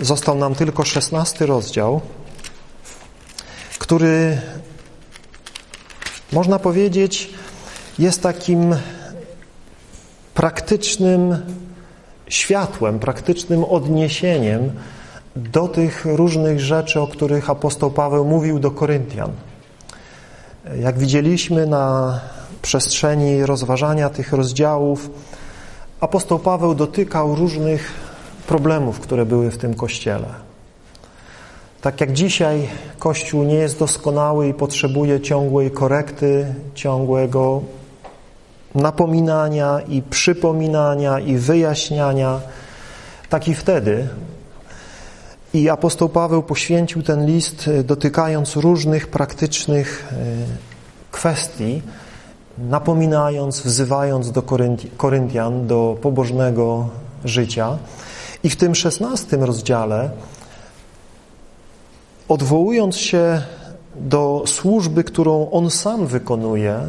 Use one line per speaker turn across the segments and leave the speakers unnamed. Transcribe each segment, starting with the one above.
Został nam tylko szesnasty rozdział, który można powiedzieć jest takim praktycznym światłem, praktycznym odniesieniem do tych różnych rzeczy, o których apostoł Paweł mówił do Koryntian. Jak widzieliśmy na przestrzeni rozważania tych rozdziałów, apostoł Paweł dotykał różnych problemów, które były w tym kościele. Tak jak dzisiaj Kościół nie jest doskonały i potrzebuje ciągłej korekty, ciągłego napominania i przypominania i wyjaśniania, tak i wtedy. I apostoł Paweł poświęcił ten list e, dotykając różnych praktycznych e, kwestii, napominając, wzywając do Koryntian, do pobożnego życia. I w tym szesnastym rozdziale, odwołując się do służby, którą on sam wykonuje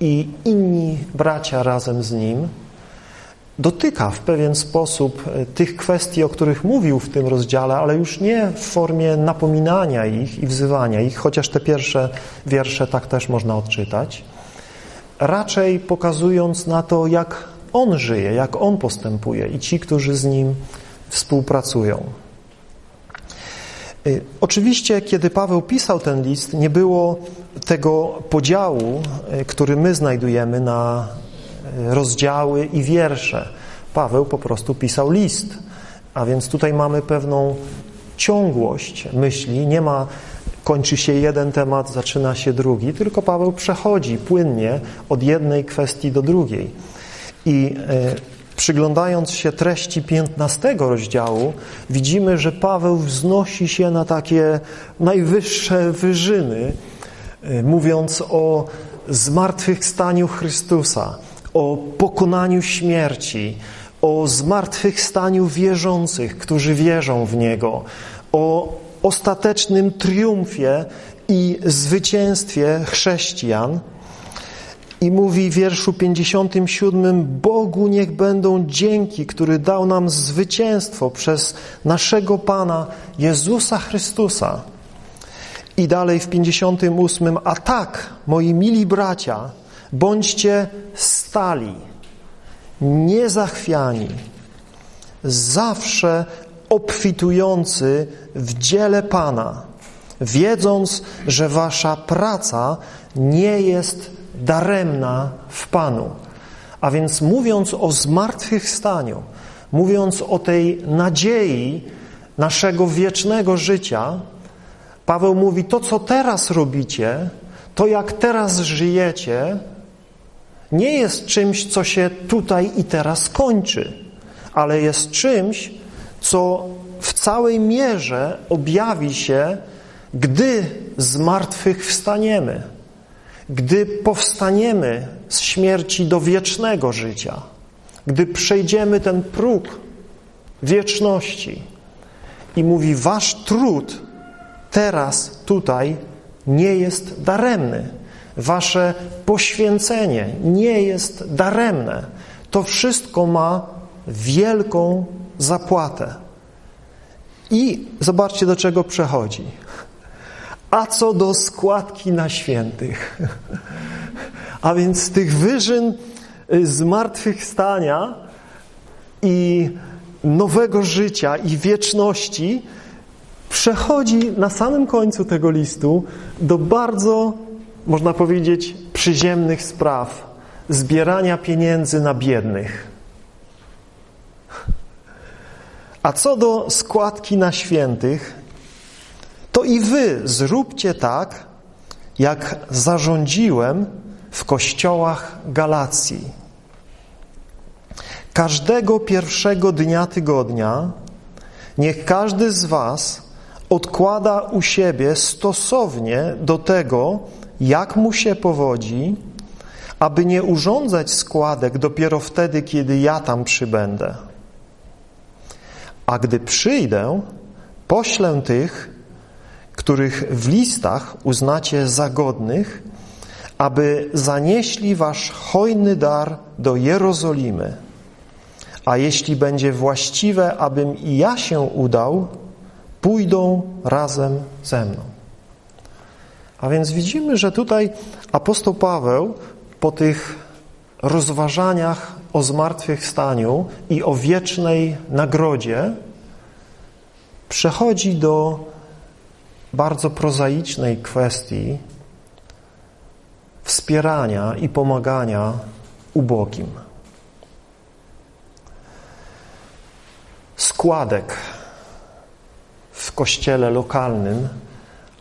i inni bracia razem z nim, dotyka w pewien sposób e, tych kwestii, o których mówił w tym rozdziale, ale już nie w formie napominania ich i wzywania ich, chociaż te pierwsze wiersze tak też można odczytać, raczej pokazując na to, jak on żyje, jak on postępuje i ci, którzy z nim współpracują. Y, oczywiście, kiedy Paweł pisał ten list, nie było tego podziału, y, który my znajdujemy na y, rozdziały i wiersze. Paweł po prostu pisał list, a więc tutaj mamy pewną ciągłość myśli, nie ma kończy się jeden temat, zaczyna się drugi, tylko Paweł przechodzi płynnie od jednej kwestii do drugiej. I przyglądając się treści 15 rozdziału, widzimy, że Paweł wznosi się na takie najwyższe wyżyny, e, mówiąc o zmartwychwstaniu Chrystusa, o pokonaniu śmierci, o zmartwychwstaniu wierzących, którzy wierzą w Niego, o ostatecznym triumfie i zwycięstwie chrześcijan, i mówi w wierszu 57 Bogu niech będą dzięki, który dał nam zwycięstwo przez naszego Pana Jezusa Chrystusa. I dalej w 58 A tak, moi mili bracia, bądźcie stali, niezachwiani, zawsze obfitujący w dziele Pana, wiedząc, że wasza praca nie jest daremna w Panu. A więc mówiąc o zmartwychwstaniu, mówiąc o tej nadziei naszego wiecznego życia, Paweł mówi, to co teraz robicie, to jak teraz żyjecie, nie jest czymś, co się tutaj i teraz kończy, ale jest czymś, co w całej mierze objawi się, gdy z martwych wstaniemy gdy powstaniemy z śmierci do wiecznego życia, gdy przejdziemy ten próg wieczności i mówi, wasz trud teraz, tutaj nie jest daremny. Wasze poświęcenie nie jest daremne. To wszystko ma wielką zapłatę. I zobaczcie, do czego przechodzi. A co do składki na świętych? A więc tych wyżyn y, zmartwychwstania i nowego życia i wieczności przechodzi na samym końcu tego listu do bardzo, można powiedzieć, przyziemnych spraw zbierania pieniędzy na biednych. A co do składki na świętych, to i wy zróbcie tak, jak zarządziłem w kościołach Galacji. Każdego pierwszego dnia tygodnia niech każdy z was odkłada u siebie stosownie do tego, jak mu się powodzi, aby nie urządzać składek dopiero wtedy, kiedy ja tam przybędę. A gdy przyjdę, poślę tych, których w listach uznacie za godnych, aby zanieśli wasz hojny dar do Jerozolimy, a jeśli będzie właściwe, abym i ja się udał, pójdą razem ze mną. A więc widzimy, że tutaj apostoł Paweł po tych rozważaniach o zmartwychwstaniu i o wiecznej nagrodzie przechodzi do bardzo prozaicznej kwestii wspierania i pomagania ubogim. Składek w kościele lokalnym,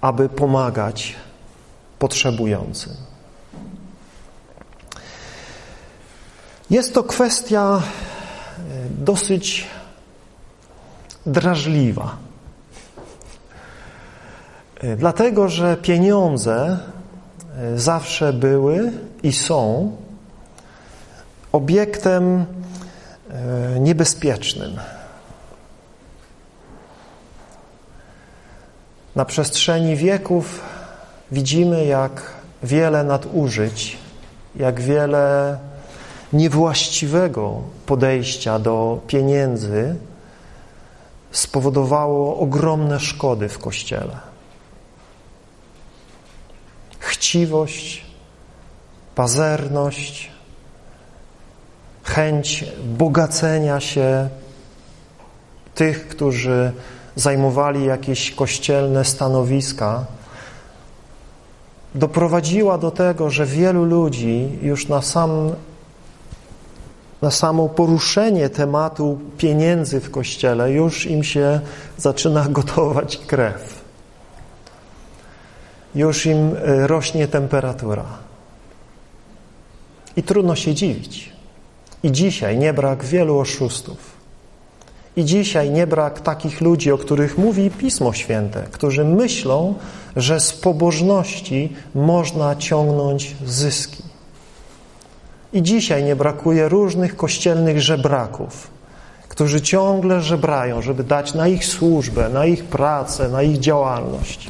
aby pomagać potrzebującym. Jest to kwestia e, dosyć drażliwa. E, dlatego, że pieniądze e, zawsze były i są obiektem niebezpiecznym. Na przestrzeni wieków widzimy, jak wiele nadużyć, jak wiele niewłaściwego podejścia do pieniędzy spowodowało ogromne szkody w Kościele. Chciwość, pazerność, chęć bogacenia się tych, którzy zajmowali jakieś kościelne stanowiska, doprowadziła do tego, że wielu ludzi już na sam na samo poruszenie tematu pieniędzy w Kościele już im się zaczyna gotować krew. Już im e, rośnie temperatura. I trudno się dziwić. I dzisiaj nie brak wielu oszustów. I dzisiaj nie brak takich ludzi, o których mówi Pismo Święte, którzy myślą, że z pobożności można ciągnąć zyski. I dzisiaj nie brakuje różnych kościelnych żebraków, którzy ciągle żebrają, żeby dać na ich służbę, na ich pracę, na ich działalność.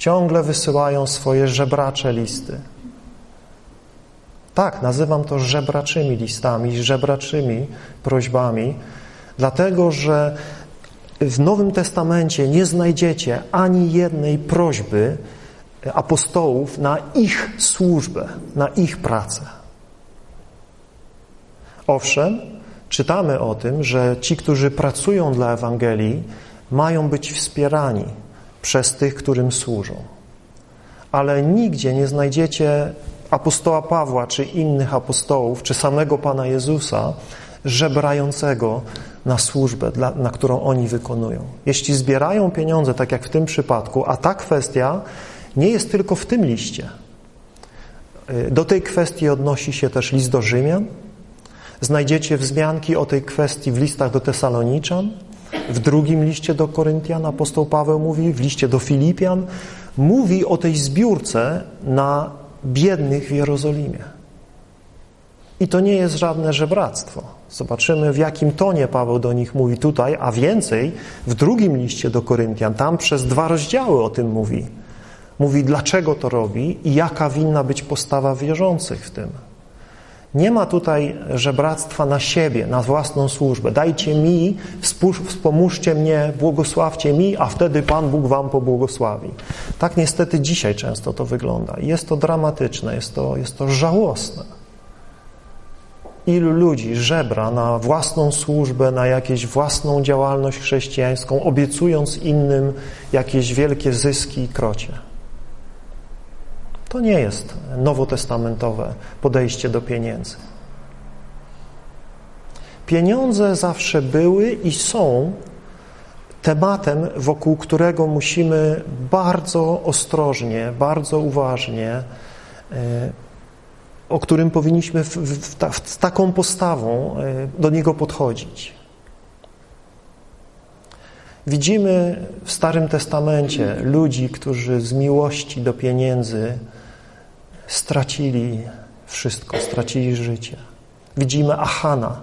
Ciągle wysyłają swoje żebracze listy. Tak, nazywam to żebraczymi listami, żebraczymi prośbami, dlatego że w Nowym Testamencie nie znajdziecie ani jednej prośby apostołów na ich służbę, na ich pracę. Owszem, czytamy o tym, że ci, którzy pracują dla Ewangelii, mają być wspierani przez tych, którym służą. Ale nigdzie nie znajdziecie apostoła Pawła, czy innych apostołów, czy samego Pana Jezusa, żebrającego na służbę, dla, na którą oni wykonują. Jeśli zbierają pieniądze, tak jak w tym przypadku, a ta kwestia nie jest tylko w tym liście. Do tej kwestii odnosi się też list do Rzymian, Znajdziecie wzmianki o tej kwestii w listach do Tesaloniczan, w drugim liście do Koryntian apostoł Paweł mówi, w liście do Filipian, mówi o tej zbiórce na biednych w Jerozolimie. I to nie jest żadne żebractwo. Zobaczymy, w jakim tonie Paweł do nich mówi tutaj, a więcej w drugim liście do Koryntian, tam przez dwa rozdziały o tym mówi. Mówi, dlaczego to robi i jaka winna być postawa wierzących w tym. Nie ma tutaj żebractwa na siebie, na własną służbę. Dajcie mi, wspomóżcie mnie, błogosławcie mi, a wtedy Pan Bóg wam pobłogosławi. Tak niestety dzisiaj często to wygląda. Jest to dramatyczne, jest to, jest to żałosne. Ilu ludzi żebra na własną służbę, na jakąś własną działalność chrześcijańską, obiecując innym jakieś wielkie zyski i krocie. To nie jest nowotestamentowe podejście do pieniędzy. Pieniądze zawsze były i są tematem, wokół którego musimy bardzo ostrożnie, bardzo uważnie, e, o którym powinniśmy z taką postawą e, do niego podchodzić. Widzimy w Starym Testamencie ludzi, którzy z miłości do pieniędzy stracili wszystko, stracili życie. Widzimy Achana,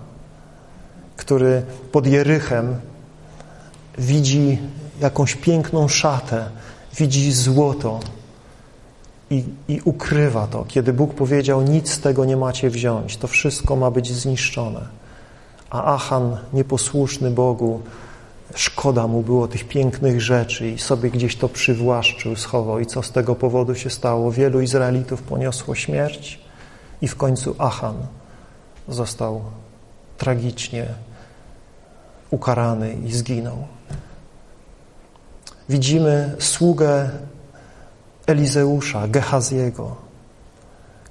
który pod Jerychem widzi jakąś piękną szatę, widzi złoto i, i ukrywa to. Kiedy Bóg powiedział, nic z tego nie macie wziąć, to wszystko ma być zniszczone. a Achan, nieposłuszny Bogu, szkoda mu było tych pięknych rzeczy i sobie gdzieś to przywłaszczył, schował. I co z tego powodu się stało? Wielu Izraelitów poniosło śmierć i w końcu Achan został tragicznie ukarany i zginął. Widzimy sługę Elizeusza, Gehaziego,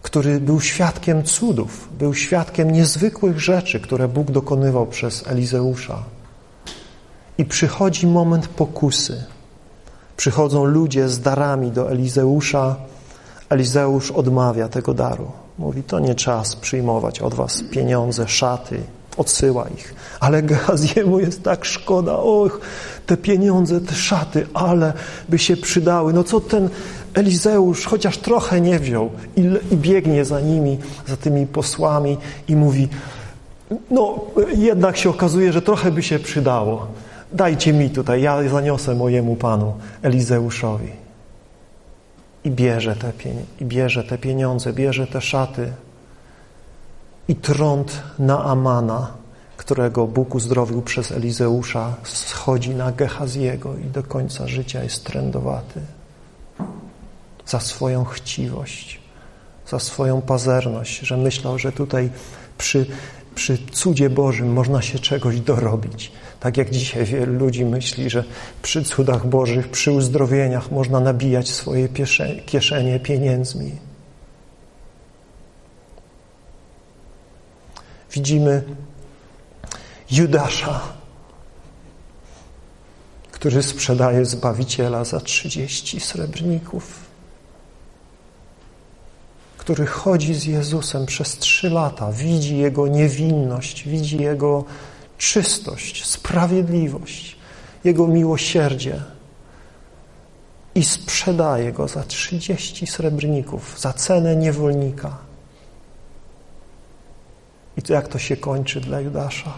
który był świadkiem cudów, był świadkiem niezwykłych rzeczy, które Bóg dokonywał przez Elizeusza. I przychodzi moment pokusy. Przychodzą ludzie z darami do Elizeusza. Elizeusz odmawia tego daru. Mówi, to nie czas przyjmować od was pieniądze, szaty, odsyła ich. Ale Gehaziemu jest tak szkoda, och, te pieniądze, te szaty, ale by się przydały. No co ten Elizeusz chociaż trochę nie wziął i, i biegnie za nimi, za tymi posłami i mówi, no jednak się okazuje, że trochę by się przydało. Dajcie mi tutaj, ja zaniosę mojemu panu Elizeuszowi. I bierze te, i bierze te pieniądze, bierze te szaty i trąd na Amana, którego Bóg uzdrowił przez Elizeusza, schodzi na Gehaziego i do końca życia jest trędowaty. Za swoją chciwość, za swoją pazerność, że myślał, że tutaj przy, przy cudzie Bożym można się czegoś dorobić. Tak jak dzisiaj wielu ludzi myśli, że przy cudach Bożych, przy uzdrowieniach można nabijać swoje kieszenie pieniędzmi. Widzimy Judasza, który sprzedaje Zbawiciela za 30 srebrników, który chodzi z Jezusem przez trzy lata, widzi Jego niewinność, widzi Jego czystość, sprawiedliwość, Jego miłosierdzie i sprzedaje Go za 30 srebrników, za cenę niewolnika. I to jak to się kończy dla Judasza?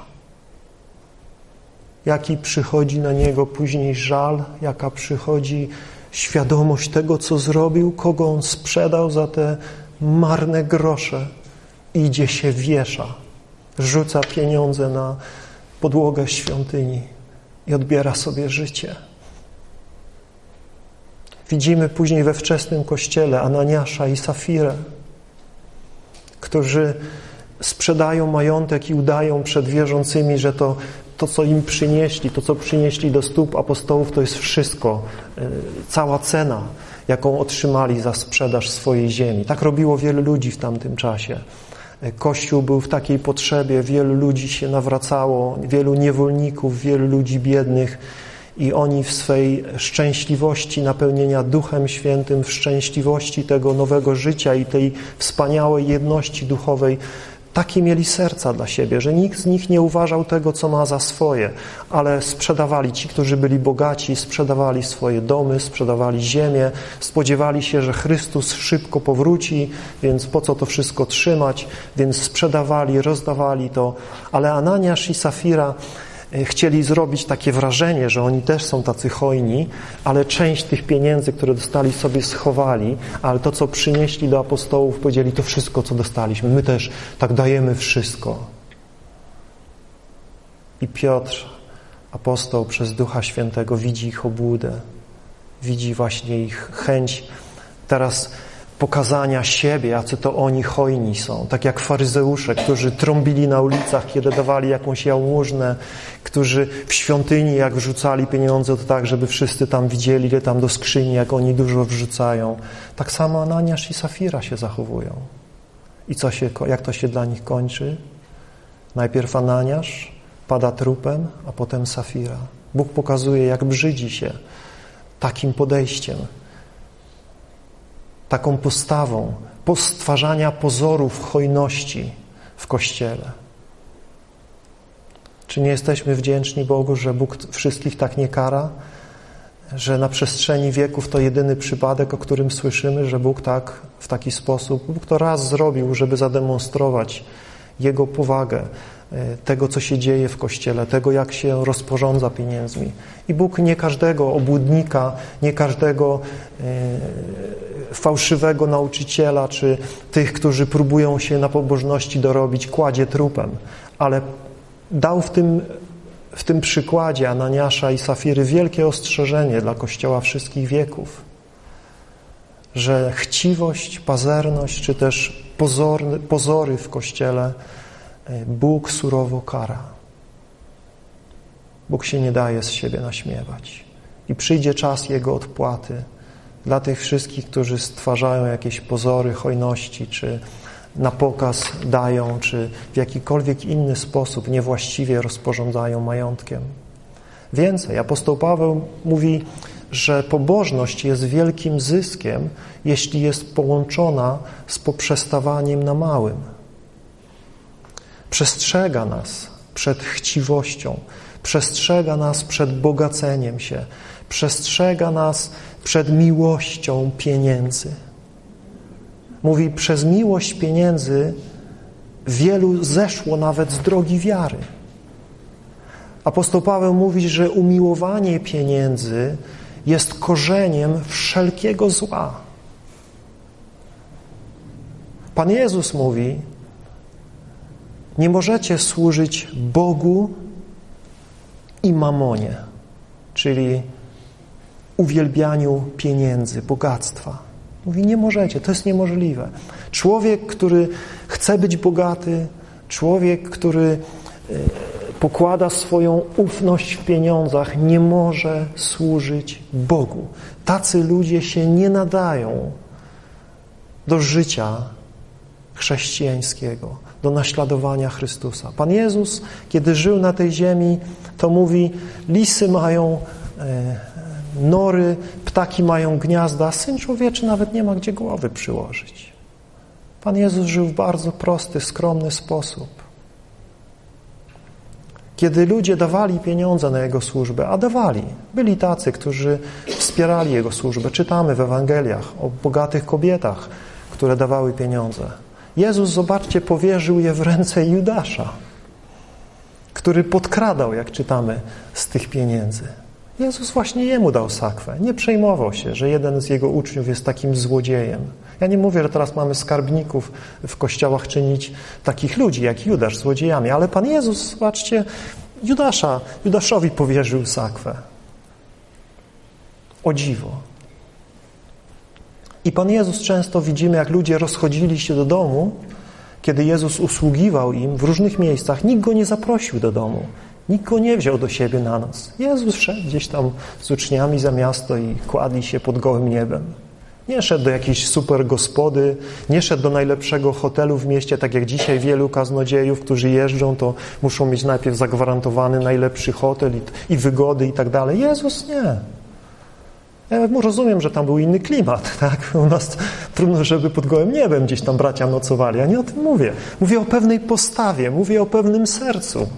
Jaki przychodzi na niego później żal, jaka przychodzi świadomość tego, co zrobił, kogo on sprzedał za te marne grosze. Idzie się wiesza, rzuca pieniądze na podłogę świątyni i odbiera sobie życie. Widzimy później we wczesnym kościele Ananiasza i Safirę, którzy sprzedają majątek i udają przed wierzącymi, że to, to, co im przynieśli, to, co przynieśli do stóp apostołów, to jest wszystko, e, cała cena, jaką otrzymali za sprzedaż swojej ziemi. Tak robiło wielu ludzi w tamtym czasie. Kościół był w takiej potrzebie, wielu ludzi się nawracało, wielu niewolników, wielu ludzi biednych i oni w swej szczęśliwości napełnienia Duchem Świętym, w szczęśliwości tego nowego życia i tej wspaniałej jedności duchowej takie mieli serca dla siebie, że nikt z nich nie uważał tego, co ma za swoje, ale sprzedawali ci, którzy byli bogaci, sprzedawali swoje domy, sprzedawali ziemię, spodziewali się, że Chrystus szybko powróci, więc po co to wszystko trzymać, więc sprzedawali, rozdawali to. Ale Ananiasz i Safira chcieli zrobić takie wrażenie, że oni też są tacy hojni, ale część tych pieniędzy, które dostali sobie schowali, ale to, co przynieśli do apostołów, powiedzieli to wszystko, co dostaliśmy. My też tak dajemy wszystko. I Piotr, apostoł przez Ducha Świętego, widzi ich obłudę, widzi właśnie ich chęć teraz pokazania siebie, jacy to oni hojni są. Tak jak faryzeusze, którzy trąbili na ulicach, kiedy dawali jakąś jałmużnę, którzy w świątyni, jak wrzucali pieniądze, to tak, żeby wszyscy tam widzieli, ile tam do skrzyni, jak oni dużo wrzucają. Tak samo Ananiasz i Safira się zachowują. I co się, jak to się dla nich kończy? Najpierw Ananiasz pada trupem, a potem Safira. Bóg pokazuje, jak brzydzi się takim podejściem, taką postawą postwarzania pozorów hojności w Kościele. Czy nie jesteśmy wdzięczni Bogu, że Bóg wszystkich tak nie kara? Że na przestrzeni wieków to jedyny przypadek, o którym słyszymy, że Bóg tak, w taki sposób, Bóg to raz zrobił, żeby zademonstrować Jego powagę, tego, co się dzieje w Kościele, tego, jak się rozporządza pieniędzmi. I Bóg nie każdego obłudnika, nie każdego e, fałszywego nauczyciela, czy tych, którzy próbują się na pobożności dorobić, kładzie trupem, ale dał w tym, w tym przykładzie Ananiasza i Safiry wielkie ostrzeżenie dla Kościoła wszystkich wieków, że chciwość, pazerność, czy też pozorny, pozory w Kościele e, Bóg surowo kara. Bóg się nie daje z siebie naśmiewać. I przyjdzie czas Jego odpłaty dla tych wszystkich, którzy stwarzają jakieś pozory hojności, czy na pokaz dają, czy w jakikolwiek inny sposób niewłaściwie rozporządzają majątkiem. Więcej, apostoł Paweł mówi, że pobożność jest wielkim zyskiem, jeśli jest połączona z poprzestawaniem na małym. Przestrzega nas przed chciwością, przestrzega nas przed bogaceniem się, przestrzega nas przed miłością pieniędzy. Mówi, przez miłość pieniędzy wielu zeszło nawet z drogi wiary. Apostoł Paweł mówi, że umiłowanie pieniędzy jest korzeniem wszelkiego zła. Pan Jezus mówi, nie możecie służyć Bogu i mamonie, czyli uwielbianiu pieniędzy, bogactwa. Mówi, nie możecie, to jest niemożliwe. Człowiek, który chce być bogaty, człowiek, który e, pokłada swoją ufność w pieniądzach, nie może służyć Bogu. Tacy ludzie się nie nadają do życia chrześcijańskiego, do naśladowania Chrystusa. Pan Jezus, kiedy żył na tej ziemi, to mówi, lisy mają e, nory, ptaki mają gniazda, Syn Człowieczy nawet nie ma gdzie głowy przyłożyć. Pan Jezus żył w bardzo prosty, skromny sposób. Kiedy ludzie dawali pieniądze na Jego służbę, a dawali, byli tacy, którzy wspierali Jego służbę. Czytamy w Ewangeliach o bogatych kobietach, które dawały pieniądze. Jezus, zobaczcie, powierzył je w ręce Judasza, który podkradał, jak czytamy, z tych pieniędzy. Jezus właśnie jemu dał sakwę. Nie przejmował się, że jeden z jego uczniów jest takim złodziejem. Ja nie mówię, że teraz mamy skarbników w kościołach czynić takich ludzi jak Judasz złodziejami, ale Pan Jezus, zobaczcie, Judasza, Judaszowi powierzył sakwę. O dziwo. I Pan Jezus często widzimy, jak ludzie rozchodzili się do domu, kiedy Jezus usługiwał im w różnych miejscach, nikt go nie zaprosił do domu. Nikt go nie wziął do siebie na noc. Jezus szedł gdzieś tam z uczniami za miasto i kładli się pod gołym niebem. Nie szedł do jakiejś super gospody, nie szedł do najlepszego hotelu w mieście, tak jak dzisiaj wielu kaznodziejów, którzy jeżdżą, to muszą mieć najpierw zagwarantowany najlepszy hotel i, i wygody i tak dalej. Jezus nie. Ja rozumiem, że tam był inny klimat, tak? U nas trudno, żeby pod gołym niebem gdzieś tam bracia nocowali. Ja nie o tym mówię. Mówię o pewnej postawie, mówię o pewnym sercu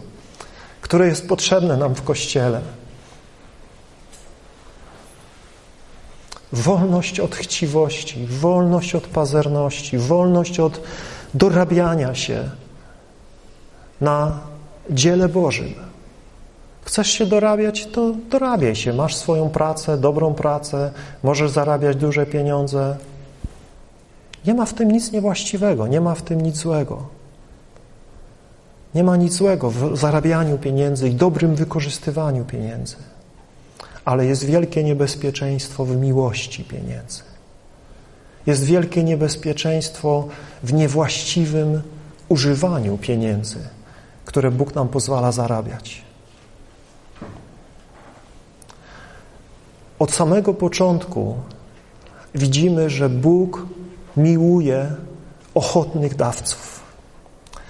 które jest potrzebne nam w Kościele. Wolność od chciwości, wolność od pazerności, wolność od dorabiania się na dziele Bożym. Chcesz się dorabiać, to dorabiaj się. Masz swoją pracę, dobrą pracę, możesz zarabiać duże pieniądze. Nie ma w tym nic niewłaściwego, nie ma w tym nic złego. Nie ma nic złego w zarabianiu pieniędzy i dobrym wykorzystywaniu pieniędzy. Ale jest wielkie niebezpieczeństwo w miłości pieniędzy. Jest wielkie niebezpieczeństwo w niewłaściwym używaniu pieniędzy, które Bóg nam pozwala zarabiać. Od samego początku widzimy, że Bóg miłuje ochotnych dawców.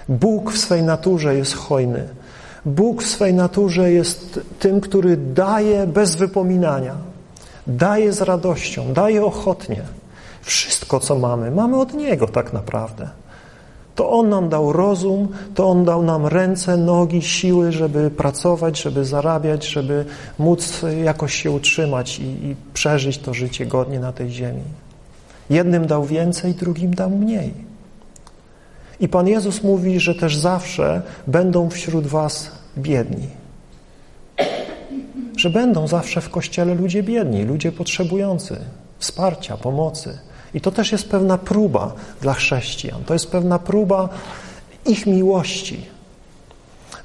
Bóg w swej naturze jest hojny. Bóg w swej naturze jest tym, który daje bez wypominania. Daje z radością, daje ochotnie. Wszystko, co mamy, mamy od Niego tak naprawdę. To On nam dał rozum, to On dał nam ręce, nogi, siły, żeby pracować, żeby zarabiać, żeby móc jakoś się utrzymać i, i przeżyć to życie godnie na tej ziemi. Jednym dał więcej, drugim dał mniej. I Pan Jezus mówi, że też zawsze będą wśród was biedni. Że będą zawsze w Kościele ludzie biedni, ludzie potrzebujący wsparcia, pomocy. I to też jest pewna próba dla chrześcijan. To jest pewna próba ich miłości.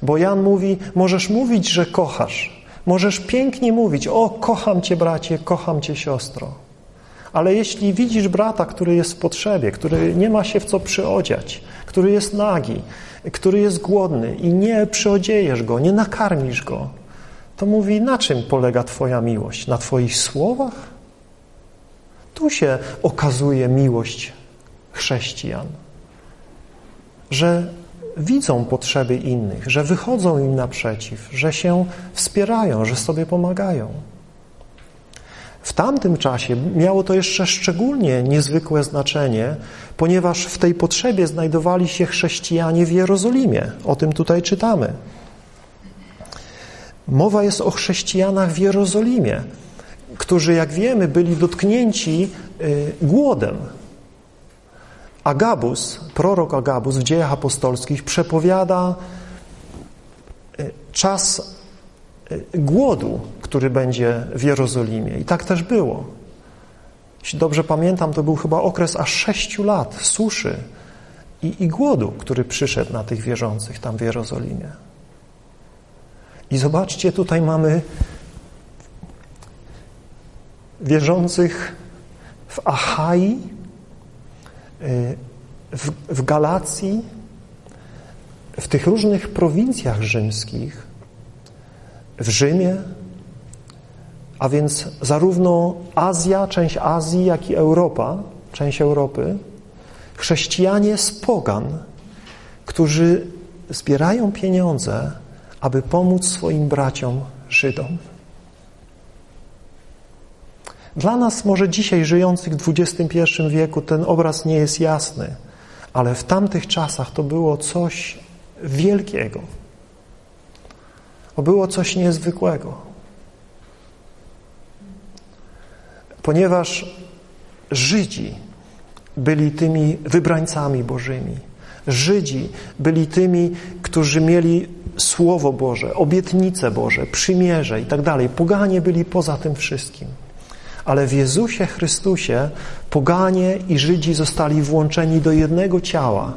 Bo Jan mówi, możesz mówić, że kochasz. Możesz pięknie mówić, o kocham Cię bracie, kocham Cię siostro. Ale jeśli widzisz brata, który jest w potrzebie, który nie ma się w co przyodziać, który jest nagi, który jest głodny i nie przyodziejesz go, nie nakarmisz go, to mówi, na czym polega Twoja miłość? Na Twoich słowach? Tu się okazuje miłość chrześcijan, że widzą potrzeby innych, że wychodzą im naprzeciw, że się wspierają, że sobie pomagają. W tamtym czasie miało to jeszcze szczególnie niezwykłe znaczenie, ponieważ w tej potrzebie znajdowali się chrześcijanie w Jerozolimie. O tym tutaj czytamy. Mowa jest o chrześcijanach w Jerozolimie, którzy, jak wiemy, byli dotknięci y, głodem. Agabus, prorok Agabus w dziejach apostolskich przepowiada y, czas y, głodu, który będzie w Jerozolimie. I tak też było. Jeśli dobrze pamiętam, to był chyba okres aż sześciu lat suszy i, i głodu, który przyszedł na tych wierzących tam w Jerozolimie. I zobaczcie, tutaj mamy wierzących w Achai, y, w, w Galacji, w tych różnych prowincjach rzymskich, w Rzymie, a więc zarówno Azja, część Azji, jak i Europa, część Europy, chrześcijanie z pogan, którzy zbierają pieniądze, aby pomóc swoim braciom Żydom. Dla nas może dzisiaj żyjących w XXI wieku ten obraz nie jest jasny, ale w tamtych czasach to było coś wielkiego. To było coś niezwykłego. Ponieważ Żydzi byli tymi wybrańcami Bożymi. Żydzi byli tymi, którzy mieli Słowo Boże, obietnice Boże, przymierze i tak dalej. Poganie byli poza tym wszystkim. Ale w Jezusie Chrystusie poganie i Żydzi zostali włączeni do jednego ciała,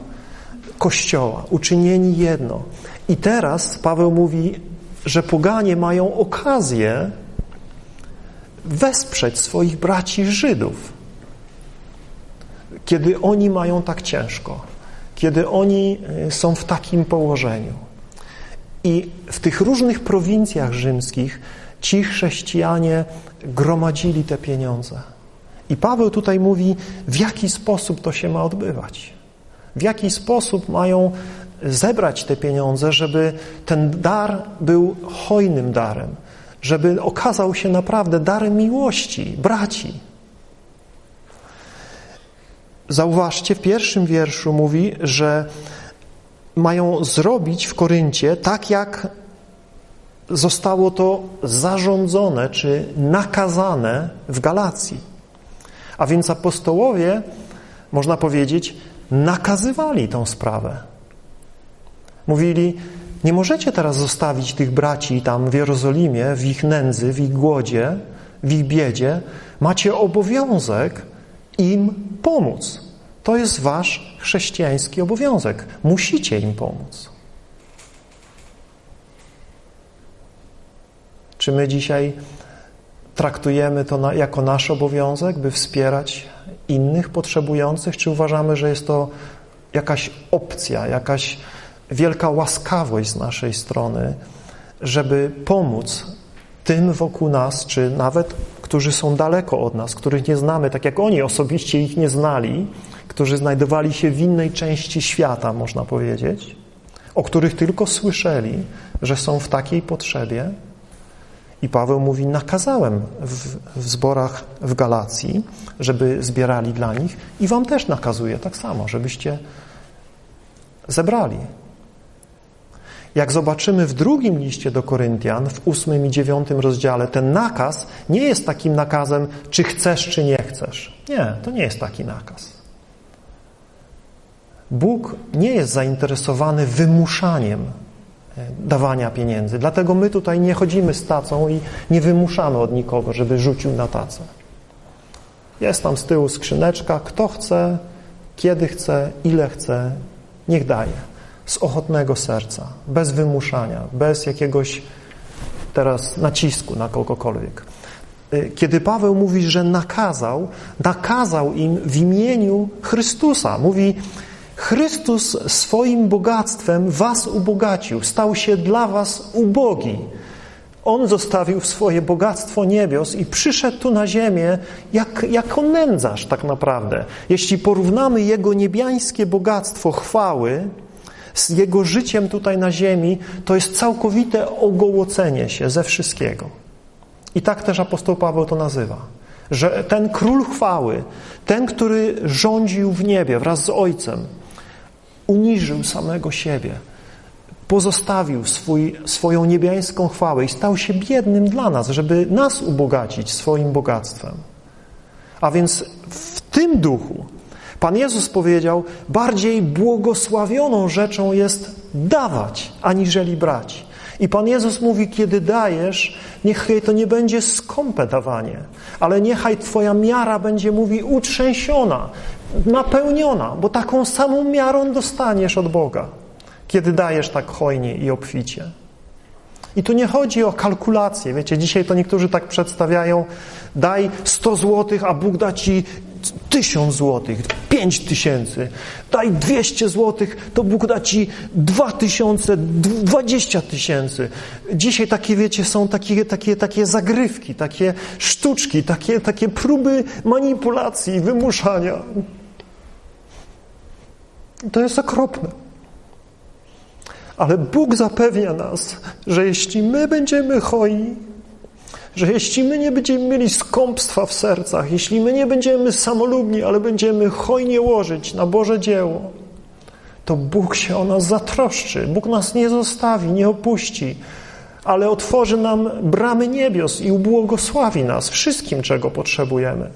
Kościoła, uczynieni jedno. I teraz Paweł mówi, że poganie mają okazję wesprzeć swoich braci Żydów, kiedy oni mają tak ciężko, kiedy oni y, są w takim położeniu. I w tych różnych prowincjach rzymskich ci chrześcijanie gromadzili te pieniądze. I Paweł tutaj mówi, w jaki sposób to się ma odbywać. W jaki sposób mają zebrać te pieniądze, żeby ten dar był hojnym darem, żeby okazał się naprawdę darem miłości, braci. Zauważcie, w pierwszym wierszu mówi, że mają zrobić w Koryncie tak, jak zostało to zarządzone czy nakazane w Galacji. A więc apostołowie, można powiedzieć, nakazywali tą sprawę. Mówili, nie możecie teraz zostawić tych braci tam w Jerozolimie, w ich nędzy, w ich głodzie, w ich biedzie. Macie obowiązek im pomóc. To jest wasz chrześcijański obowiązek. Musicie im pomóc. Czy my dzisiaj traktujemy to na, jako nasz obowiązek, by wspierać innych potrzebujących, czy uważamy, że jest to jakaś opcja, jakaś wielka łaskawość z naszej strony, żeby pomóc tym wokół nas, czy nawet którzy są daleko od nas, których nie znamy, tak jak oni osobiście ich nie znali, którzy znajdowali się w innej części świata, można powiedzieć, o których tylko słyszeli, że są w takiej potrzebie. I Paweł mówi, nakazałem w, w zborach w Galacji, żeby zbierali dla nich i wam też nakazuję tak samo, żebyście zebrali. Jak zobaczymy w drugim liście do Koryntian, w ósmym i dziewiątym rozdziale, ten nakaz nie jest takim nakazem, czy chcesz, czy nie chcesz. Nie, to nie jest taki nakaz. Bóg nie jest zainteresowany wymuszaniem dawania pieniędzy. Dlatego my tutaj nie chodzimy z tacą i nie wymuszamy od nikogo, żeby rzucił na tacę. Jest tam z tyłu skrzyneczka, kto chce, kiedy chce, ile chce, niech daje. z ochotnego serca, bez wymuszania, bez jakiegoś teraz nacisku na kogokolwiek. Y, kiedy Paweł mówi, że nakazał, nakazał im w imieniu Chrystusa. Mówi, Chrystus swoim bogactwem was ubogacił, stał się dla was ubogi. On zostawił swoje bogactwo niebios i przyszedł tu na ziemię jak, jako nędzarz tak naprawdę. Jeśli porównamy Jego niebiańskie bogactwo chwały z Jego życiem tutaj na ziemi, to jest całkowite ogołocenie się ze wszystkiego. I tak też apostoł Paweł to nazywa. Że ten król chwały, ten, który rządził w niebie wraz z Ojcem, uniżył samego siebie, pozostawił swój, swoją niebiańską chwałę i stał się biednym dla nas, żeby nas ubogacić swoim bogactwem. A więc w tym duchu Pan Jezus powiedział, bardziej błogosławioną rzeczą jest dawać, aniżeli brać. I Pan Jezus mówi, kiedy dajesz, niechaj to nie będzie skąpe dawanie, ale niechaj Twoja miara będzie, mówi, utrzęsiona, napełniona, bo taką samą miarą dostaniesz od Boga, kiedy dajesz tak hojnie i obficie. I tu nie chodzi o kalkulację. Wiecie, dzisiaj to niektórzy tak przedstawiają, daj 100 złotych, a Bóg da ci tysiąc złotych, pięć tysięcy, daj dwieście złotych, to Bóg da ci dwa tysiące, dwadzieścia tysięcy. Dzisiaj takie, wiecie, są takie, takie, takie zagrywki, takie sztuczki, takie, takie próby manipulacji, wymuszania. To jest okropne. Ale Bóg zapewnia nas, że jeśli my będziemy hojni, że jeśli my nie będziemy mieli skąpstwa w sercach, jeśli my nie będziemy samolubni, ale będziemy hojnie łożyć na Boże dzieło, to Bóg się o nas zatroszczy. Bóg nas nie zostawi, nie opuści, ale otworzy nam bramy niebios i ubłogosławi nas wszystkim, czego potrzebujemy.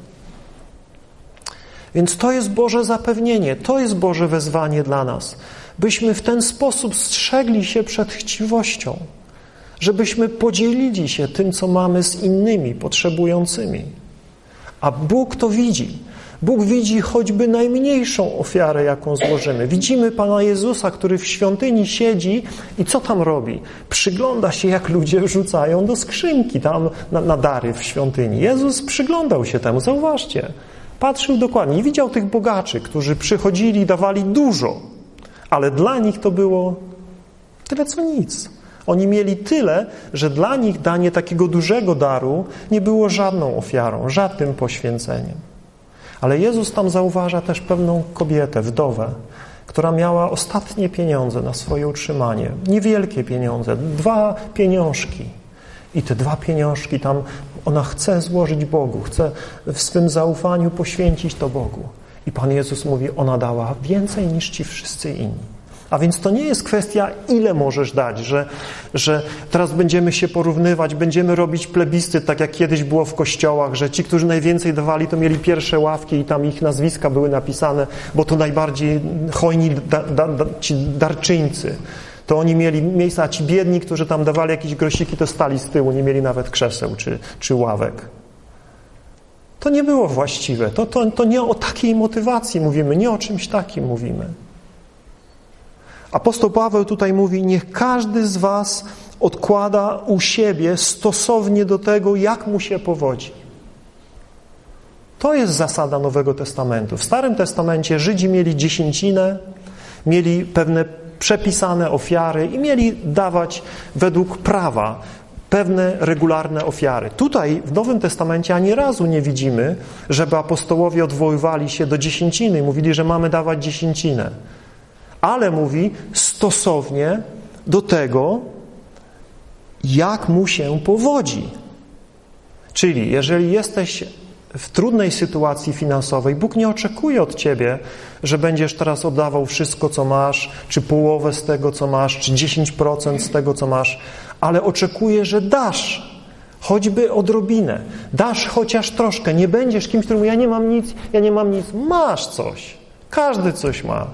Więc to jest Boże zapewnienie, to jest Boże wezwanie dla nas, byśmy w ten sposób strzegli się przed chciwością żebyśmy podzielili się tym, co mamy z innymi potrzebującymi. A Bóg to widzi. Bóg widzi choćby najmniejszą ofiarę, jaką złożymy. Widzimy Pana Jezusa, który w świątyni siedzi i co tam robi? Przygląda się, jak ludzie wrzucają do skrzynki tam na, na dary w świątyni. Jezus przyglądał się temu, zauważcie. Patrzył dokładnie i widział tych bogaczy, którzy przychodzili dawali dużo, ale dla nich to było tyle co nic. Oni mieli tyle, że dla nich danie takiego dużego daru nie było żadną ofiarą, żadnym poświęceniem. Ale Jezus tam zauważa też pewną kobietę, wdowę, która miała ostatnie pieniądze na swoje utrzymanie. Niewielkie pieniądze, dwa pieniążki. I te dwa pieniążki tam ona chce złożyć Bogu, chce w swym zaufaniu poświęcić to Bogu. I Pan Jezus mówi, ona dała więcej niż ci wszyscy inni. A więc to nie jest kwestia, ile możesz dać, że, że teraz będziemy się porównywać, będziemy robić plebisty, tak jak kiedyś było w kościołach, że ci, którzy najwięcej dawali, to mieli pierwsze ławki i tam ich nazwiska były napisane, bo to najbardziej hojni da, da, da, ci darczyńcy. To oni mieli miejsca, a ci biedni, którzy tam dawali jakieś grosiki, to stali z tyłu, nie mieli nawet krzeseł czy, czy ławek. To nie było właściwe. To, to, to nie o takiej motywacji mówimy, nie o czymś takim mówimy. Apostoł Paweł tutaj mówi, niech każdy z was odkłada u siebie stosownie do tego, jak mu się powodzi. To jest zasada Nowego Testamentu. W Starym Testamencie Żydzi mieli dziesięcinę, mieli pewne przepisane ofiary i mieli dawać według prawa pewne regularne ofiary. Tutaj w Nowym Testamencie ani razu nie widzimy, żeby apostołowie odwoływali się do dziesięciny i mówili, że mamy dawać dziesięcinę ale mówi stosownie do tego, jak mu się powodzi. Czyli jeżeli jesteś w trudnej sytuacji finansowej, Bóg nie oczekuje od ciebie, że będziesz teraz oddawał wszystko, co masz, czy połowę z tego, co masz, czy 10% z tego, co masz, ale oczekuje, że dasz choćby odrobinę, dasz chociaż troszkę, nie będziesz kimś, który mówi, ja nie mam nic, ja nie mam nic, masz coś, każdy coś ma.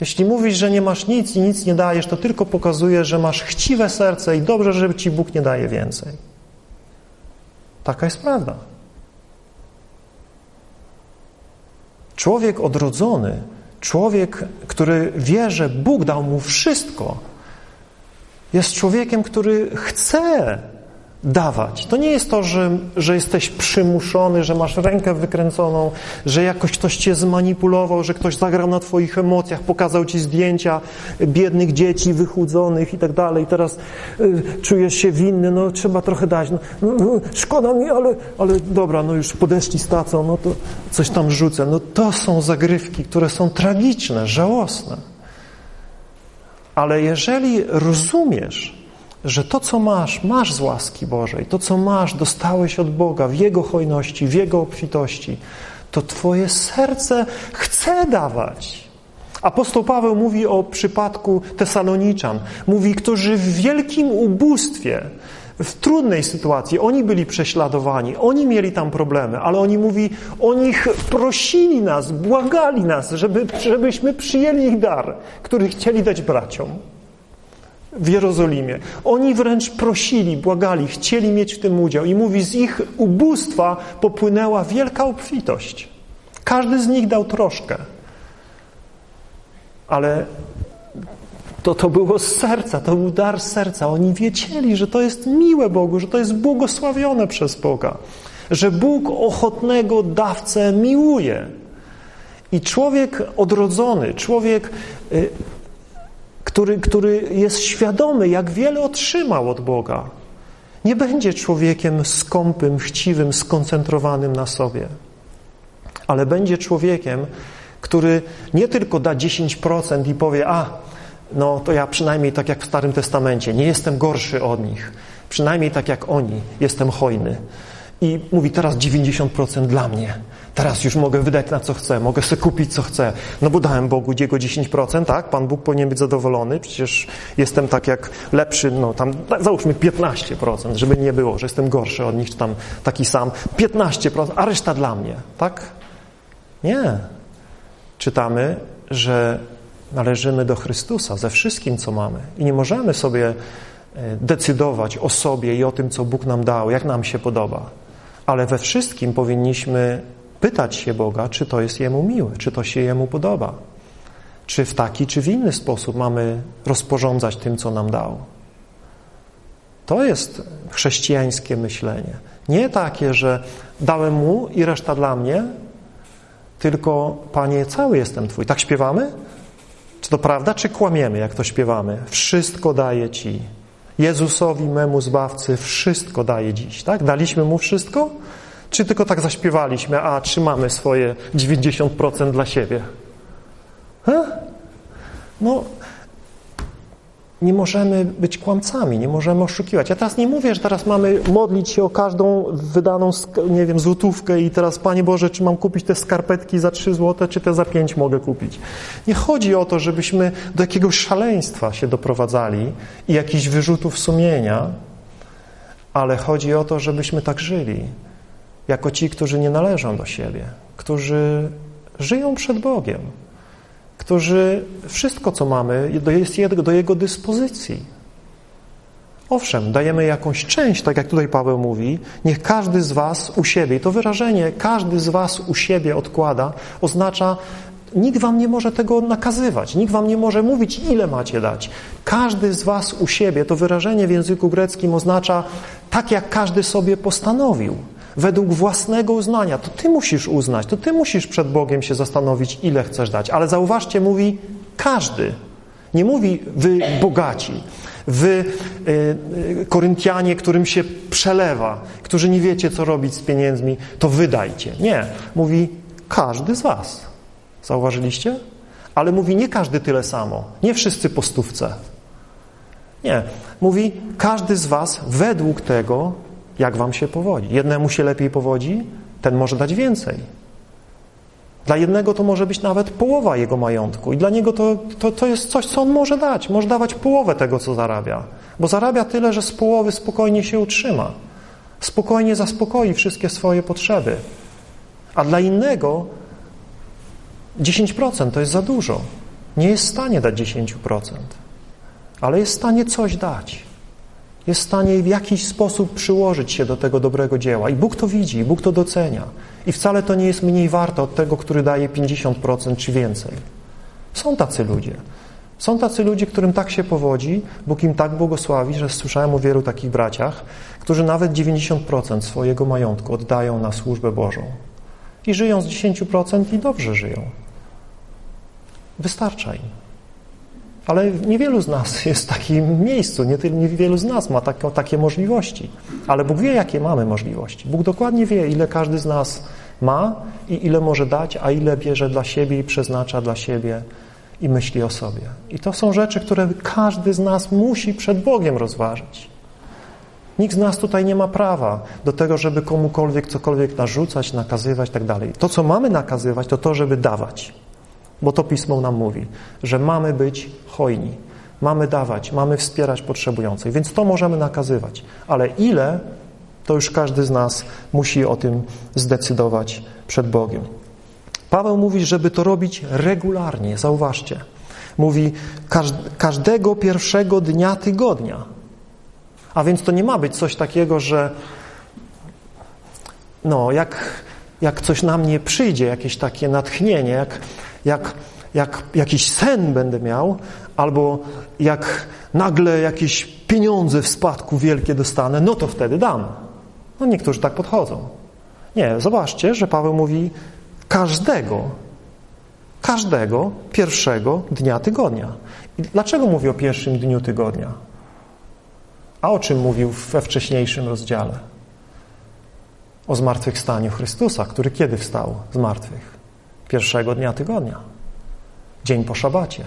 Jeśli mówisz, że nie masz nic i nic nie dajesz, to tylko pokazuje, że masz chciwe serce i dobrze, że ci Bóg nie daje więcej. Taka jest prawda. Człowiek odrodzony Człowiek, który wie, że Bóg dał mu wszystko, jest człowiekiem, który chce dawać. To nie jest to, że, że jesteś przymuszony, że masz rękę wykręconą, że jakoś ktoś cię zmanipulował, że ktoś zagrał na twoich emocjach, pokazał ci zdjęcia biednych dzieci wychudzonych i tak dalej. Teraz y, czujesz się winny, no trzeba trochę dać. No, no, no, szkoda mi, ale, ale dobra, no już podeszli z tacą, no to coś tam rzucę. No to są zagrywki, które są tragiczne, żałosne. Ale jeżeli rozumiesz, że to, co masz, masz z łaski Bożej, to, co masz, dostałeś od Boga w Jego hojności, w Jego obfitości, to Twoje serce chce dawać. Apostoł Paweł mówi o przypadku Tesaloniczan. Mówi, którzy w wielkim ubóstwie, w trudnej sytuacji, oni byli prześladowani, oni mieli tam problemy, ale oni mówi, oni prosili nas, błagali nas, żeby, żebyśmy przyjęli ich dar, który chcieli dać braciom w Jerozolimie. Oni wręcz prosili, błagali, chcieli mieć w tym udział. I mówi, z ich ubóstwa popłynęła wielka obfitość. Każdy z nich dał troszkę. Ale to, to było z serca, to był dar serca. Oni wiedzieli, że to jest miłe Bogu, że to jest błogosławione przez Boga. Że Bóg ochotnego dawcę miłuje. I człowiek odrodzony, człowiek y, który, który jest świadomy, jak wiele otrzymał od Boga, nie będzie człowiekiem skąpym, chciwym, skoncentrowanym na sobie, ale będzie człowiekiem, który nie tylko da 10% i powie, a, no to ja przynajmniej tak jak w Starym Testamencie, nie jestem gorszy od nich, przynajmniej tak jak oni, jestem hojny. I mówi teraz 90% dla mnie. Teraz już mogę wydać na co chcę, mogę sobie kupić co chcę. No bo dałem Bogu jego 10%, tak? Pan Bóg powinien być zadowolony, przecież jestem tak jak lepszy, no tam załóżmy 15%, żeby nie było, że jestem gorszy od nich, czy tam taki sam. 15%, a reszta dla mnie, tak? Nie. Czytamy, że należymy do Chrystusa ze wszystkim, co mamy i nie możemy sobie e, decydować o sobie i o tym, co Bóg nam dał, jak nam się podoba. Ale we wszystkim powinniśmy pytać się Boga, czy to jest Jemu miłe, czy to się Jemu podoba. Czy w taki, czy w inny sposób mamy rozporządzać tym, co nam dał. To jest chrześcijańskie myślenie. Nie takie, że dałem mu i reszta dla mnie, tylko Panie, cały jestem Twój. Tak śpiewamy? Czy to prawda, czy kłamiemy, jak to śpiewamy? Wszystko daję Ci. Jezusowi, memu Zbawcy, wszystko daje dziś. Tak? Daliśmy Mu wszystko? Czy tylko tak zaśpiewaliśmy, a trzymamy swoje 90% dla siebie? No, nie możemy być kłamcami, nie możemy oszukiwać. Ja teraz nie mówię, że teraz mamy modlić się o każdą wydaną, nie wiem, złotówkę i teraz, Panie Boże, czy mam kupić te skarpetki za 3 złote, czy te za 5 mogę kupić. Nie chodzi o to, żebyśmy do jakiegoś szaleństwa się doprowadzali i jakichś wyrzutów sumienia, ale chodzi o to, żebyśmy tak żyli, jako ci, którzy nie należą do siebie, którzy żyją przed Bogiem, którzy wszystko, co mamy, jest do Jego dyspozycji. Owszem, dajemy jakąś część, tak jak tutaj Paweł mówi, niech każdy z was u siebie, i to wyrażenie każdy z was u siebie odkłada, oznacza, nikt wam nie może tego nakazywać, nikt wam nie może mówić, ile macie dać. Każdy z was u siebie, to wyrażenie w języku greckim oznacza tak, jak każdy sobie postanowił według własnego uznania. To ty musisz uznać, to ty musisz przed Bogiem się zastanowić, ile chcesz dać. Ale zauważcie, mówi każdy. Nie mówi wy bogaci, wy y, Koryntianie, którym się przelewa, którzy nie wiecie, co robić z pieniędzmi, to wydajcie. Nie. Mówi każdy z was. Zauważyliście? Ale mówi nie każdy tyle samo. Nie wszyscy po stówce. Nie. Mówi każdy z was według tego, jak wam się powodzi. Jednemu się lepiej powodzi, ten może dać więcej. Dla jednego to może być nawet połowa jego majątku i dla niego to, to, to jest coś, co on może dać. Może dawać połowę tego, co zarabia. Bo zarabia tyle, że z połowy spokojnie się utrzyma. Spokojnie zaspokoi wszystkie swoje potrzeby. A dla innego 10% to jest za dużo. Nie jest w stanie dać 10%, ale jest w stanie coś dać jest w stanie w jakiś sposób przyłożyć się do tego dobrego dzieła. I Bóg to widzi, Bóg to docenia. I wcale to nie jest mniej warte od tego, który daje 50% czy więcej. Są tacy ludzie. Są tacy ludzie, którym tak się powodzi, Bóg im tak błogosławi, że słyszałem o wielu takich braciach, którzy nawet 90% swojego majątku oddają na służbę Bożą. I żyją z 10% i dobrze żyją. Wystarcza im. Ale niewielu z nas jest w takim miejscu, niewielu z nas ma takie, takie możliwości. Ale Bóg wie, jakie mamy możliwości. Bóg dokładnie wie, ile każdy z nas ma i ile może dać, a ile bierze dla siebie i przeznacza dla siebie i myśli o sobie. I to są rzeczy, które każdy z nas musi przed Bogiem rozważyć. Nikt z nas tutaj nie ma prawa do tego, żeby komukolwiek cokolwiek narzucać, nakazywać i tak. To, co mamy nakazywać, to to, żeby dawać. Bo to Pismo nam mówi, że mamy być hojni, mamy dawać, mamy wspierać potrzebujących, więc to możemy nakazywać. Ale ile, to już każdy z nas musi o tym zdecydować przed Bogiem. Paweł mówi, żeby to robić regularnie, zauważcie. Mówi każdego pierwszego dnia tygodnia. A więc to nie ma być coś takiego, że no, jak, jak coś na mnie przyjdzie, jakieś takie natchnienie, jak, jak, jak jakiś sen będę miał, albo jak nagle jakieś pieniądze w spadku wielkie dostanę, no to wtedy dam. No niektórzy tak podchodzą. Nie, zobaczcie, że Paweł mówi każdego, każdego pierwszego dnia tygodnia. I dlaczego mówi o pierwszym dniu tygodnia? A o czym mówił we wcześniejszym rozdziale? O zmartwychwstaniu Chrystusa, który kiedy wstał z martwych? Pierwszego dnia tygodnia. Dzień po szabacie.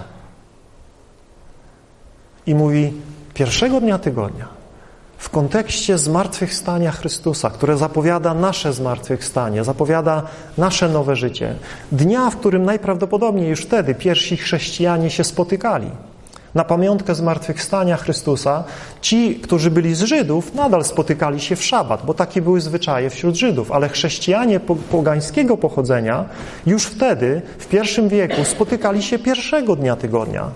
I mówi pierwszego dnia tygodnia w kontekście zmartwychwstania Chrystusa, które zapowiada nasze zmartwychwstanie, zapowiada nasze nowe życie. Dnia, w którym najprawdopodobniej już wtedy pierwsi chrześcijanie się spotykali. Na pamiątkę zmartwychwstania Chrystusa ci, którzy byli z Żydów, nadal spotykali się w szabat, bo takie były zwyczaje wśród Żydów, ale chrześcijanie pogańskiego pochodzenia już wtedy, w pierwszym wieku, spotykali się pierwszego dnia tygodnia.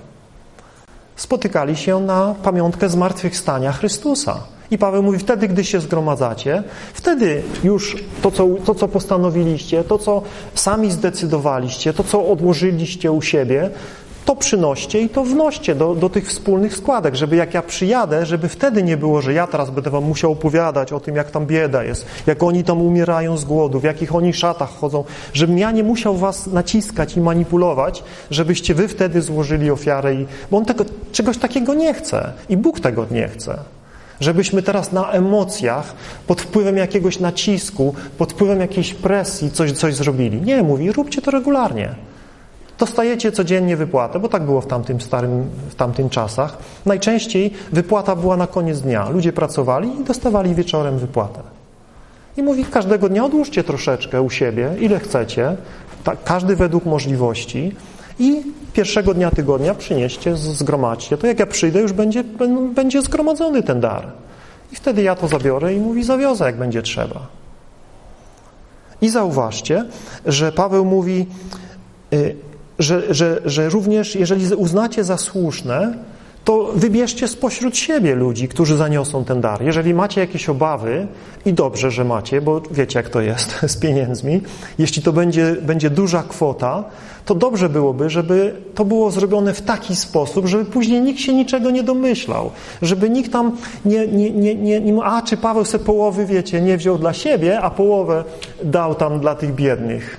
Spotykali się na pamiątkę zmartwychwstania Chrystusa. I Paweł mówi, wtedy, gdy się zgromadzacie, wtedy już to co, to, co postanowiliście, to, co sami zdecydowaliście, to, co odłożyliście u siebie, to przynoście i to wnoście do, do tych wspólnych składek, żeby jak ja przyjadę, żeby wtedy nie było, że ja teraz będę wam musiał opowiadać o tym, jak tam bieda jest, jak oni tam umierają z głodu, w jakich oni szatach chodzą, żebym ja nie musiał was naciskać i manipulować, żebyście wy wtedy złożyli ofiarę, i, bo on tego, czegoś takiego nie chce i Bóg tego nie chce. Żebyśmy teraz na emocjach, pod wpływem jakiegoś nacisku, pod wpływem jakiejś presji coś, coś zrobili. Nie, mówi, róbcie to regularnie. Dostajecie codziennie wypłatę, bo tak było w tamtym starym, w tamtym czasach. Najczęściej wypłata była na koniec dnia. Ludzie pracowali i dostawali wieczorem wypłatę. I mówi, każdego dnia odłóżcie troszeczkę u siebie, ile chcecie, każdy według możliwości i pierwszego dnia tygodnia przynieście, zgromadźcie. To jak ja przyjdę, już będzie, będzie zgromadzony ten dar. I wtedy ja to zabiorę i mówi, zawiozę, jak będzie trzeba. I zauważcie, że Paweł mówi, y, że, że, że również jeżeli uznacie za słuszne, to wybierzcie spośród siebie ludzi, którzy zaniosą ten dar. Jeżeli macie jakieś obawy, i dobrze, że macie, bo wiecie jak to jest z pieniędzmi, jeśli to będzie, będzie duża kwota, to dobrze byłoby, żeby to było zrobione w taki sposób, żeby później nikt się niczego nie domyślał, żeby nikt tam nie, nie, nie, nie, nie a czy Paweł se połowy, wiecie, nie wziął dla siebie, a połowę dał tam dla tych biednych.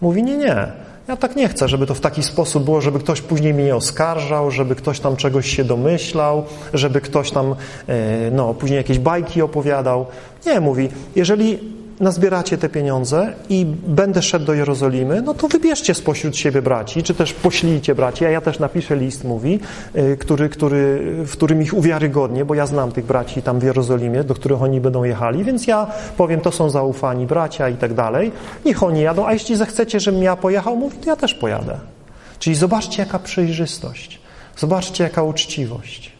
Mówi, nie, nie. Ja tak nie chcę, żeby to w taki sposób było, żeby ktoś później mnie oskarżał, żeby ktoś tam czegoś się domyślał, żeby ktoś tam e, no, później jakieś bajki opowiadał. Nie, mówi, jeżeli nazbieracie te pieniądze i będę szedł do Jerozolimy, no to wybierzcie spośród siebie braci, czy też poślijcie braci, a ja też napiszę list, mówi, y, który, który, w którym ich uwiarygodnię, bo ja znam tych braci tam w Jerozolimie, do których oni będą jechali, więc ja powiem, to są zaufani bracia i tak dalej, niech oni jadą, a jeśli zechcecie, żebym ja pojechał, mówi, to ja też pojadę. Czyli zobaczcie, jaka przejrzystość, zobaczcie, jaka uczciwość.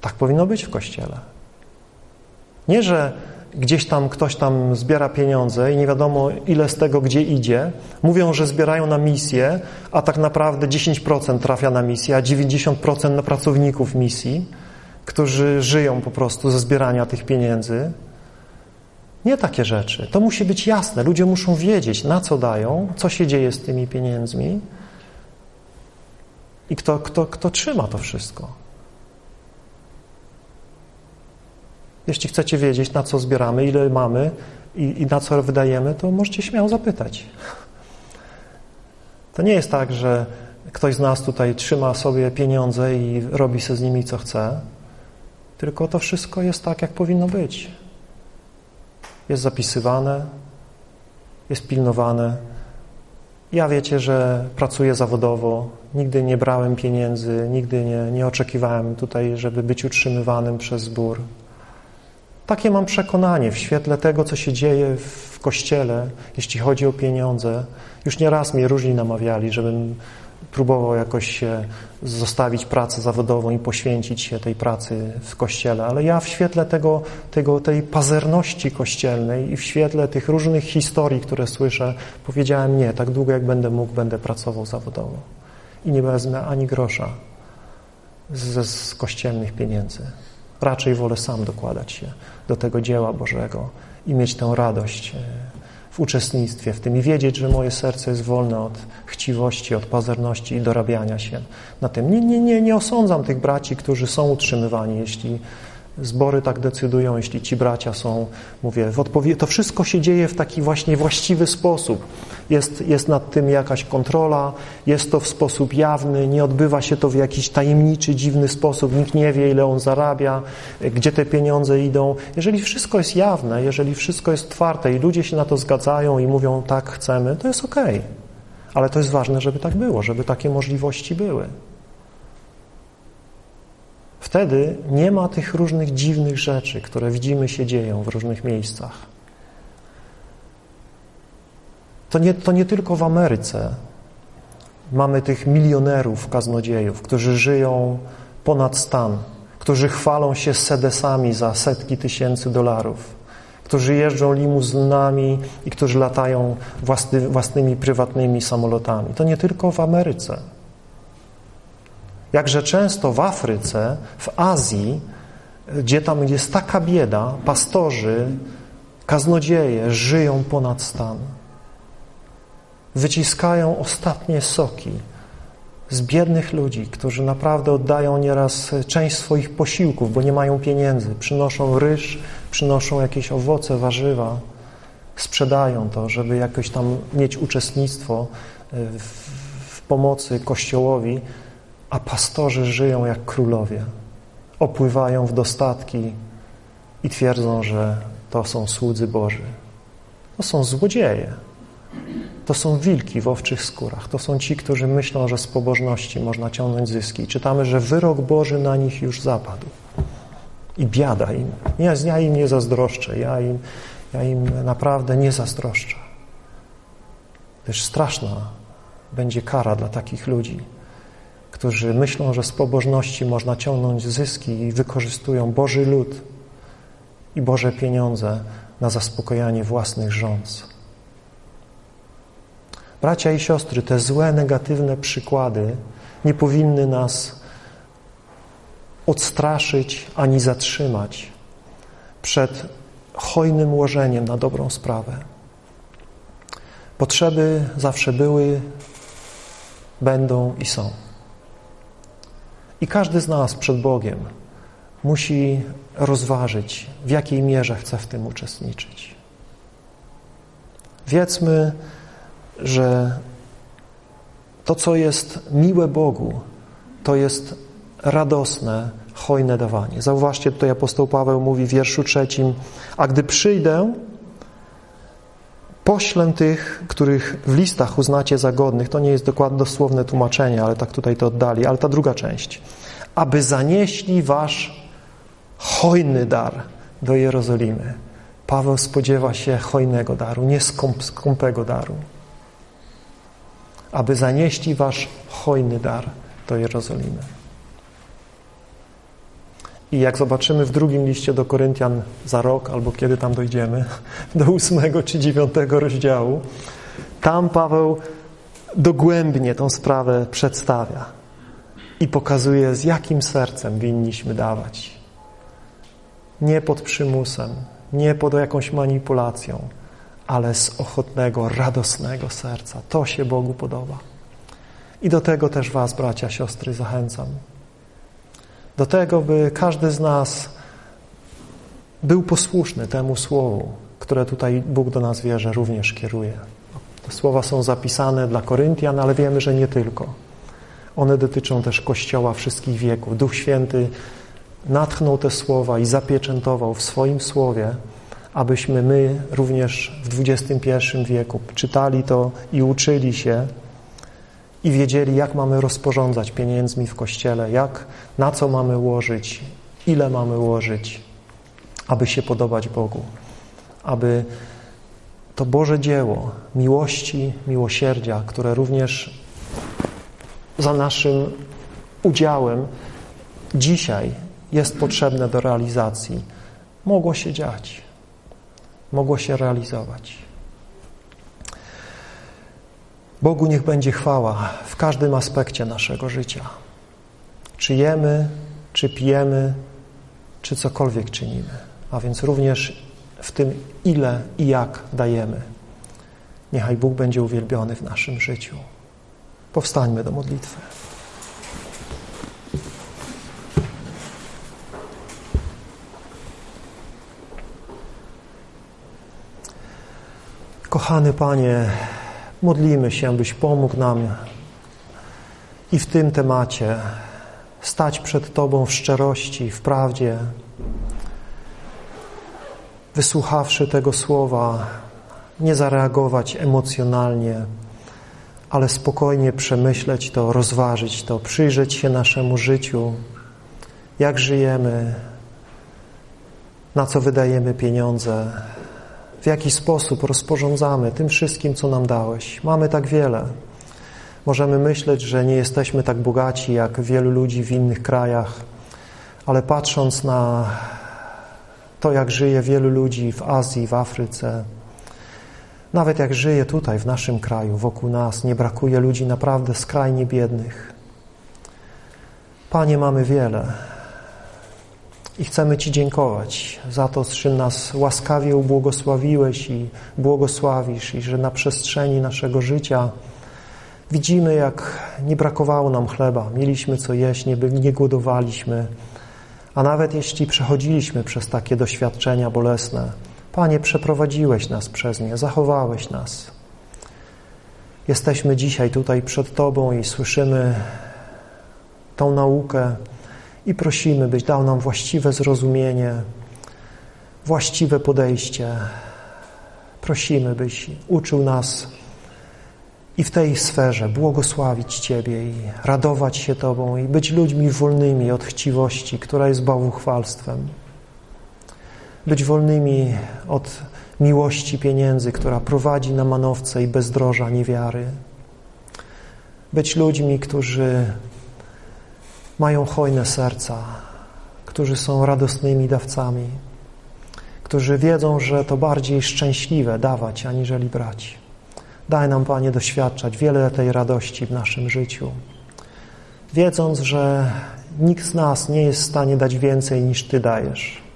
Tak powinno być w Kościele. Nie, że gdzieś tam ktoś tam zbiera pieniądze i nie wiadomo ile z tego gdzie idzie. Mówią, że zbierają na misję, a tak naprawdę 10% trafia na misję, a 90% na pracowników misji, którzy żyją po prostu ze zbierania tych pieniędzy. Nie takie rzeczy. To musi być jasne. Ludzie muszą wiedzieć, na co dają, co się dzieje z tymi pieniędzmi i kto, kto, kto trzyma to wszystko. Jeśli chcecie wiedzieć, na co zbieramy, ile mamy i, i na co wydajemy, to możecie śmiało zapytać. To nie jest tak, że ktoś z nas tutaj trzyma sobie pieniądze i robi sobie z nimi co chce, tylko to wszystko jest tak, jak powinno być. Jest zapisywane, jest pilnowane. Ja wiecie, że pracuję zawodowo, nigdy nie brałem pieniędzy, nigdy nie, nie oczekiwałem tutaj, żeby być utrzymywanym przez zbór. Takie mam przekonanie w świetle tego, co się dzieje w Kościele, jeśli chodzi o pieniądze. Już nie raz mnie różni namawiali, żebym próbował jakoś zostawić pracę zawodową i poświęcić się tej pracy w Kościele, ale ja w świetle tego, tego, tej pazerności kościelnej i w świetle tych różnych historii, które słyszę, powiedziałem nie, tak długo jak będę mógł, będę pracował zawodowo i nie wezmę ani grosza ze z kościelnych pieniędzy. Raczej wolę sam dokładać się do tego dzieła Bożego i mieć tę radość e, w uczestnictwie w tym i wiedzieć, że moje serce jest wolne od chciwości, od pazerności i dorabiania się na tym. Nie, nie, nie, nie osądzam tych braci, którzy są utrzymywani, jeśli Zbory tak decydują, jeśli ci bracia są, mówię, w odpowiedzi. To wszystko się dzieje w taki właśnie właściwy sposób. Jest, jest nad tym jakaś kontrola, jest to w sposób jawny, nie odbywa się to w jakiś tajemniczy, dziwny sposób. Nikt nie wie, ile on zarabia, gdzie te pieniądze idą. Jeżeli wszystko jest jawne, jeżeli wszystko jest otwarte i ludzie się na to zgadzają i mówią, tak chcemy, to jest. Okay. Ale to jest ważne, żeby tak było, żeby takie możliwości były. Wtedy nie ma tych różnych dziwnych rzeczy, które widzimy się dzieją w różnych miejscach. To nie, to nie tylko w Ameryce mamy tych milionerów kaznodziejów, którzy żyją ponad stan, którzy chwalą się sedesami za setki tysięcy dolarów, którzy jeżdżą limuzynami i którzy latają własny, własnymi prywatnymi samolotami. To nie tylko w Ameryce. Jakże często w Afryce, w Azji, gdzie tam jest taka bieda, pastorzy, kaznodzieje żyją ponad stan. Wyciskają ostatnie soki z biednych ludzi, którzy naprawdę oddają nieraz część swoich posiłków, bo nie mają pieniędzy. Przynoszą ryż, przynoszą jakieś owoce, warzywa, sprzedają to, żeby jakoś tam mieć uczestnictwo w, w pomocy Kościołowi, a pastorzy żyją jak królowie. Opływają w dostatki i twierdzą, że to są słudzy Boży. To są złodzieje. To są wilki w owczych skórach. To są ci, którzy myślą, że z pobożności można ciągnąć zyski. Czytamy, że wyrok Boży na nich już zapadł. I biada im. Ja, ja im nie zazdroszczę. Ja im, ja im naprawdę nie zazdroszczę. Też straszna będzie kara dla takich ludzi którzy myślą, że z pobożności można ciągnąć zyski i wykorzystują Boży lud i Boże pieniądze na zaspokojanie własnych rząd. Bracia i siostry, te złe, negatywne przykłady nie powinny nas odstraszyć ani zatrzymać przed hojnym łożeniem na dobrą sprawę. Potrzeby zawsze były, będą i są. I każdy z nas przed Bogiem musi rozważyć, w jakiej mierze chce w tym uczestniczyć. Wiedzmy, że to, co jest miłe Bogu, to jest radosne, hojne dawanie. Zauważcie, tutaj apostoł Paweł mówi w wierszu trzecim, a gdy przyjdę, Poślę tych, których w listach uznacie za godnych, to nie jest dokładnie dosłowne tłumaczenie, ale tak tutaj to oddali, ale ta druga część, aby zanieśli wasz hojny dar do Jerozolimy. Paweł spodziewa się hojnego daru, nie skąp, skąpego daru. Aby zanieśli wasz hojny dar do Jerozolimy. I jak zobaczymy w drugim liście do Koryntian za rok, albo kiedy tam dojdziemy, do ósmego czy dziewiątego rozdziału, tam Paweł dogłębnie tą sprawę przedstawia i pokazuje, z jakim sercem winniśmy dawać. Nie pod przymusem, nie pod jakąś manipulacją, ale z ochotnego, radosnego serca. To się Bogu podoba. I do tego też Was, bracia, siostry, zachęcam. Do tego, by każdy z nas był posłuszny temu słowu, które tutaj Bóg do nas wie, że również kieruje. Te słowa są zapisane dla Koryntian, ale wiemy, że nie tylko. One dotyczą też Kościoła wszystkich wieków. Duch Święty natchnął te słowa i zapieczętował w swoim słowie, abyśmy my również w XXI wieku czytali to i uczyli się i wiedzieli, jak mamy rozporządzać pieniędzmi w Kościele, jak, na co mamy łożyć, ile mamy łożyć, aby się podobać Bogu, aby to Boże dzieło miłości, miłosierdzia, które również za naszym udziałem dzisiaj jest potrzebne do realizacji, mogło się dziać, mogło się realizować. Bogu niech będzie chwała w każdym aspekcie naszego życia. Czy jemy, czy pijemy, czy cokolwiek czynimy, a więc również w tym, ile i jak dajemy. Niechaj Bóg będzie uwielbiony w naszym życiu. Powstańmy do modlitwy. Kochany Panie, modlimy się, byś pomógł nam i w tym temacie stać przed Tobą w szczerości, w prawdzie, wysłuchawszy tego słowa, nie zareagować emocjonalnie, ale spokojnie przemyśleć to, rozważyć to, przyjrzeć się naszemu życiu, jak żyjemy, na co wydajemy pieniądze, w jaki sposób rozporządzamy tym wszystkim, co nam dałeś. Mamy tak wiele. Możemy myśleć, że nie jesteśmy tak bogaci jak wielu ludzi w innych krajach, ale patrząc na to, jak żyje wielu ludzi w Azji, w Afryce, nawet jak żyje tutaj, w naszym kraju, wokół nas, nie brakuje ludzi naprawdę skrajnie biednych. Panie, mamy wiele i chcemy Ci dziękować za to, czym nas łaskawie ubłogosławiłeś i błogosławisz i że na przestrzeni naszego życia widzimy, jak nie brakowało nam chleba, mieliśmy co jeść, nie, nie głodowaliśmy, a nawet jeśli przechodziliśmy przez takie doświadczenia bolesne, Panie, przeprowadziłeś nas przez nie, zachowałeś nas. Jesteśmy dzisiaj tutaj przed Tobą i słyszymy tą naukę i prosimy, byś dał nam właściwe zrozumienie, właściwe podejście. Prosimy, byś uczył nas i w tej sferze błogosławić Ciebie i radować się Tobą i być ludźmi wolnymi od chciwości, która jest bałwuchwalstwem być wolnymi od miłości pieniędzy, która prowadzi na manowce i bezdroża niewiary. Być ludźmi, którzy mają hojne serca, którzy są radosnymi dawcami, którzy wiedzą, że to bardziej szczęśliwe dawać, aniżeli brać. Daj nam, Panie, doświadczać wiele tej radości w naszym życiu, wiedząc, że nikt z nas nie jest w stanie dać więcej niż Ty dajesz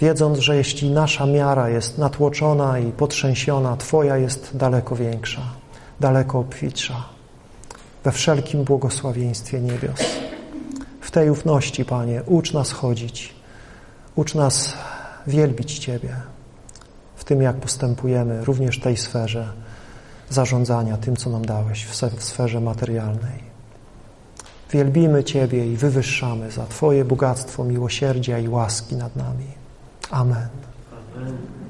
wiedząc, że jeśli nasza miara jest natłoczona i potrzęsiona, Twoja jest daleko większa, daleko obfitsza, we wszelkim błogosławieństwie niebios. W tej ufności, Panie, ucz nas chodzić, ucz nas wielbić Ciebie w tym, jak postępujemy, również w tej sferze zarządzania tym, co nam dałeś, w sferze materialnej. Wielbimy Ciebie i wywyższamy za Twoje bogactwo miłosierdzia i łaski nad nami. Amen. Amen.